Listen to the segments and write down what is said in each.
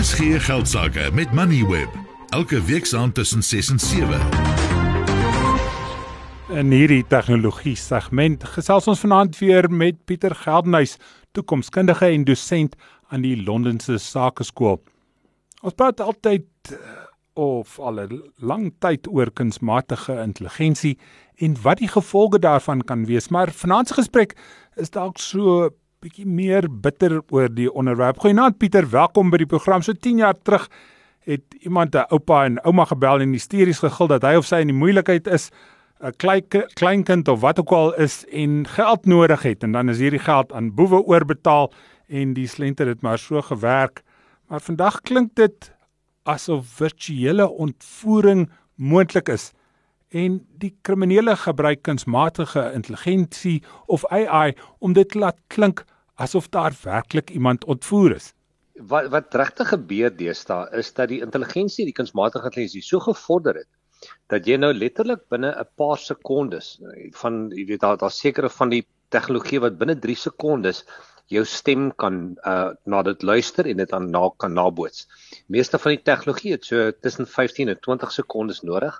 RSG geldsaake met Moneyweb elke week saam tussen 6 en 7. In hierdie tegnologie segment gesels ons vanaand weer met Pieter Geldenhuys, toekomskundige en dosent aan die Londense Sakeskool. Ons praat altyd eh, of al 'n lang tyd oor kunsmatige intelligensie en wat die gevolge daarvan kan wees, maar vanaand se gesprek is dalk so bietjie meer bitter oor die onderwerp. Goeienaand Pieter, welkom by die program. So 10 jaar terug het iemand 'n oupa en ouma gebel en hysteries gegil dat hy of sy in die moeilikheid is, 'n klein kleinkind of wat ook al is en geld nodig het en dan is hierdie geld aan boewe oorbetaal en die slenter het maar so gewerk. Maar vandag klink dit asof virtuele ontvoering moontlik is en die kriminele gebruik kunsmatige intelligensie of AI om dit laat klink asof daar werklik iemand ontvoer is. Wat wat regtig gebeur deesdae is dat die intelligensie, die kunsmatige intelligensie so gevorder het dat jy nou letterlik binne 'n paar sekondes van jy weet daar daar sekere van die tegnologie wat binne 3 sekondes jou stem kan uh na dit luister en dit dan na kan naboots. Meeste van die tegnologie het so tussen 15 en 20 sekondes nodig.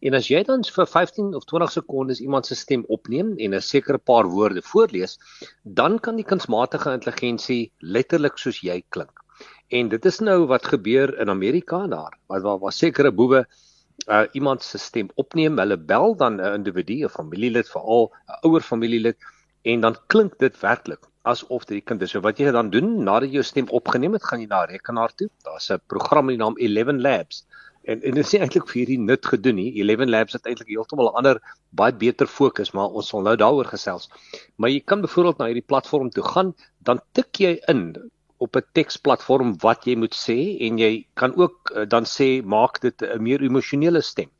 En as jy dan vir 15 of 20 sekondes iemand se stem opneem en 'n sekere paar woorde voorlees, dan kan die kunsmatige intelligensie letterlik soos jy klink. En dit is nou wat gebeur in Amerika daar, waar waar, waar sekere boewe uh iemand se stem opneem, hulle bel dan 'n individu, 'n familielid, veral 'n ouer familielid en dan klink dit werklik asof dit die kind is. So wat jy dan doen nadat jy jou stem opgeneem het, gaan jy na 'n rekenaar toe. Daar's 'n program met die naam 11 Labs en en dit is nie eintlik vir hierdie nut gedoen nie. Eleven Labs het eintlik heeltemal 'n ander baie beter fokus, maar ons sal nou daaroor gesels. Maar jy kan byvoorbeeld na hierdie platform toe gaan, dan tik jy in op 'n teksplatform wat jy moet sê en jy kan ook uh, dan sê maak dit 'n meer emosionele stem.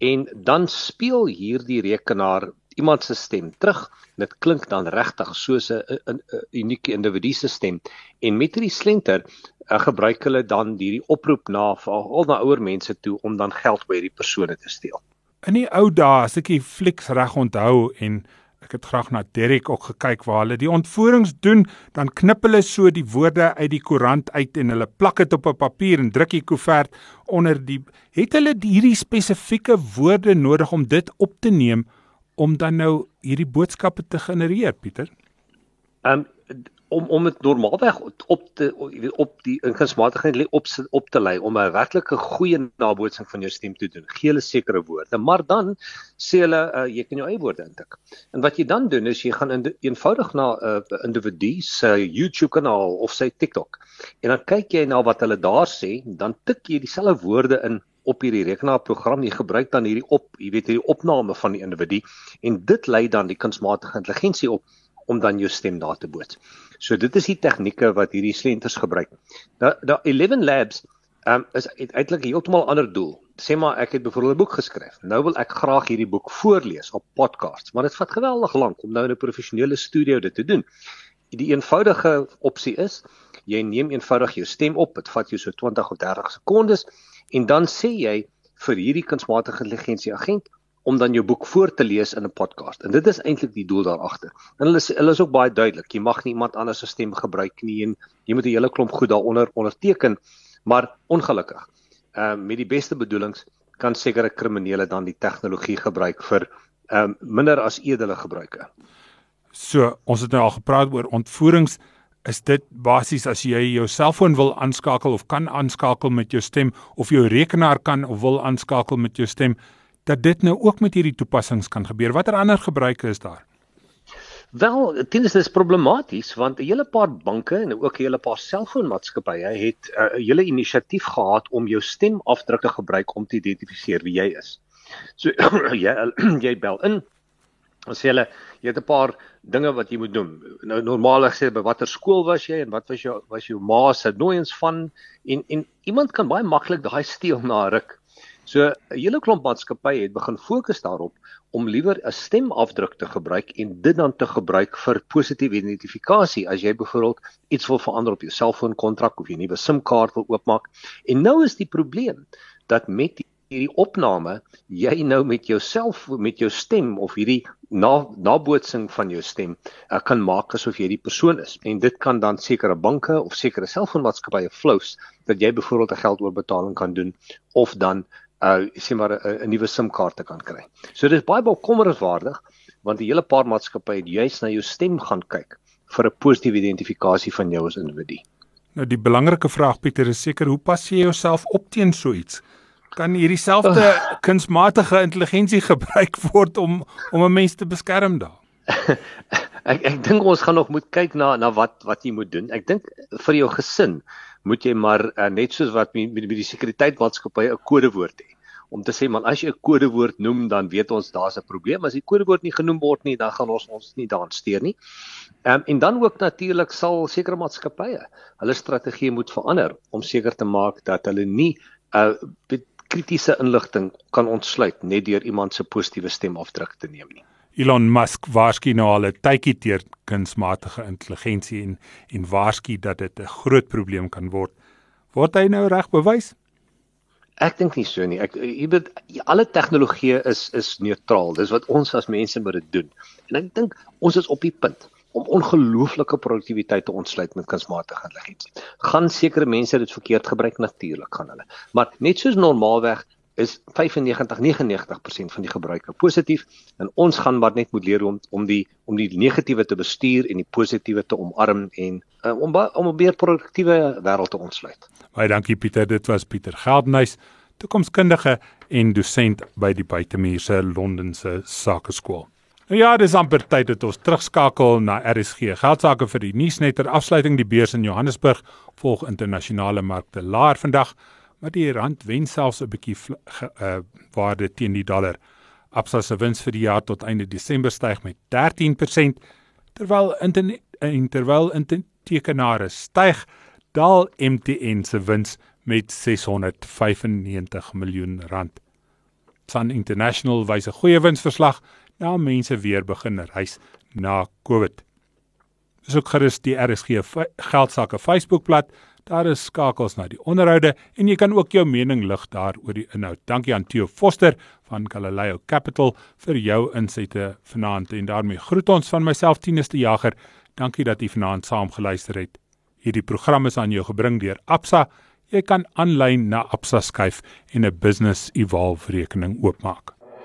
En dan speel hierdie rekenaar iemand se stem terug. Dit klink dan regtig soos 'n unieke individu se stem. En met hierdie slenter uh, gebruik hulle dan hierdie oproep na al na ouer mense toe om dan geld by hierdie persone te steel. In die ou dae, as ek die flieks reg onthou en ek het graag na Derek ook gekyk waar hulle die ontvoerings doen, dan knip hulle so die woorde uit die koerant uit en hulle plak dit op 'n papier en druk die koevert onder die het hulle hierdie spesifieke woorde nodig om dit op te neem om dan nou hierdie boodskappe te genereer, Pieter? Um, om om dit normaalweg op te op die ingesmatigheid op op te lei om 'n werklike goeie nabootsing van jou stem te doen. Gee hulle sekere woorde, maar dan sê hulle uh, jy kan jou eie woorde intik. En wat jy dan doen is jy gaan in eenvoudig na 'n uh, individu se YouTube kanaal of sy TikTok en dan kyk jy na wat hulle daar sê, dan tik jy dieselfde woorde in op hierdie rekenaarprogram jy gebruik dan hierdie op jy weet hierdie opname van die individu en dit lei dan die kunsmatige intelligensie op om dan jou stem daar te boots. So dit is die tegnieke wat hierdie slenters gebruik. Nou da 11 labs um, is eintlik heeltemal ander doel. Sê maar ek het byvoorbeeld 'n boek geskryf. Nou wil ek graag hierdie boek voorlees op podcasts, maar dit vat geweldig lank om nou in 'n professionele studio dit te doen. Die eenvoudige opsie is jy neem eenvoudig jou stem op. Dit vat jou so 20 of 30 sekondes en dan sê jy vir hierdie kunsmatige intelligensie agent om dan jou boek voor te lees in 'n podcast. En dit is eintlik die doel daar agter. En hulle is hulle is ook baie duidelik. Jy mag nie iemand anders se stem gebruik nie en jy moet 'n hele klomp goed daaronder onderteken. Maar ongelukkig, ehm uh, met die beste bedoelings kan sekere kriminele dan die tegnologie gebruik vir ehm um, minder as edele gebruike. So, ons het nou al gepraat oor ontvoerings. Is dit basies as jy jou selfoon wil aanskakel of kan aanskakel met jou stem of jou rekenaar kan of wil aanskakel met jou stem, dat dit nou ook met hierdie toepassings kan gebeur. Watter ander gebruike is daar? Wel, dit is dis problematies want 'n hele paar banke en ook 'n hele paar selfoonmaatskappye het 'n uh, hele inisiatief gehad om jou stemafdrukke gebruik om te identifiseer wie jy is. So jy jy bel in Ons sê hulle jy het 'n paar dinge wat jy moet doen. Nou normaalig sê by watter skool was jy en wat was jou was jou ma se nooiens van en en iemand kan baie maklik daai steel na ruk. So 'n hele klomp maatskappye het begin fokus daarop om liewer 'n stemafdruk te gebruik en dit dan te gebruik vir positiewe identifikasie as jy byvoorbeeld iets wil verander op jou selfoonkontrak of jy 'n nuwe SIM-kaart wil oopmaak. En nou is die probleem dat met hierdie opname jy nou met jouself met jou stem of hierdie na nabootsing van jou stem uh, kan maak asof jy die persoon is en dit kan dan sekere banke of sekere selfoonmaatskappye flous dat jy byvoorbeeld 'n geldoorбetaling kan doen of dan uh sê maar 'n nuwe SIM-kaart kan kry. So dit is baie bekommerenswaardig want die hele paar maatskappye het juis na jou stem gaan kyk vir 'n positiewe identifikasie van jou as individu. Nou die belangrike vraag Pieter is seker hoe pas jy jouself op teen so iets? Kan hierdie selfde uh, kunsmatige intelligensie gebruik word om om 'n mens te beskerm daar. ek ek dink ons gaan nog moet kyk na na wat wat jy moet doen. Ek dink vir jou gesin moet jy maar uh, net soos wat met, met, die sekuriteitsmaatskappye 'n kodewoord hê om te sê man as jy 'n kodewoord noem dan weet ons daar's 'n probleem as die kodewoord nie genoem word nie dan gaan ons ons nie daaraan steur nie. Ehm um, en dan ook natuurlik sal sekere maatskappye hulle strategie moet verander om seker te maak dat hulle nie uh, kritiese inligting kan ontsluit net deur iemand se positiewe stemafdruk te neem nie. Elon Musk waarsku nou al 'n tydjie teer kunsmatige intelligensie en en waarsku dat dit 'n groot probleem kan word. Word hy nou reg bewys? Ek dink nie so nie. Ek jy weet alle tegnologie is is neutraal. Dis wat ons as mense moet dit doen. En ek dink ons is op die punt om ongelooflike produktiwiteit te ontsluit met kunsmatige intelligensie. Gaan sekere mense dit verkeerd gebruik natuurlik gaan hulle. Maar net soos normaalweg is 95 99% van die gebruike positief en ons gaan maar net moet leer om om die om die negatiewe te bestuur en die positiewe te omarm en uh, om om 'n meer produktiewe wêreld te ontsluit. Baie dankie Pieter, dit was Pieter Geldenhuys, toekomskundige en dosent by die Buitemuurse Londense Sakeskool. Nou ja, dis amper tyd dat ons terugskakel na RSG. Geldsaake vir die nuus net ter afsluiting die beurs in Johannesburg volg internasionale markte laer vandag, maar die rand wen selfs 'n bietjie uh, waarde teen die dollar. Absa se wins vir die jaar tot einde Desember styg met 13% terwyl in terwyl intekenare styg, daal MTN se wins met 695 miljoen rand. Sun International wys 'n goeie winsverslag na mense weer begin reis na COVID. Dis ook gerus die RSG geldsaake Facebookblad. Daar is skakels na die onderhoude en jy kan ook jou mening lig daar oor die inhoud. Dankie aan Theo Foster van Galileo Capital vir jou insette vanaand en daarmee groet ons van myself Tinus die Jager. Dankie dat jy vanaand saam geluister het. Hierdie program is aan jou gebring deur Absa. Jy kan aanlyn na Absa skuif en 'n business evolve rekening oopmaak.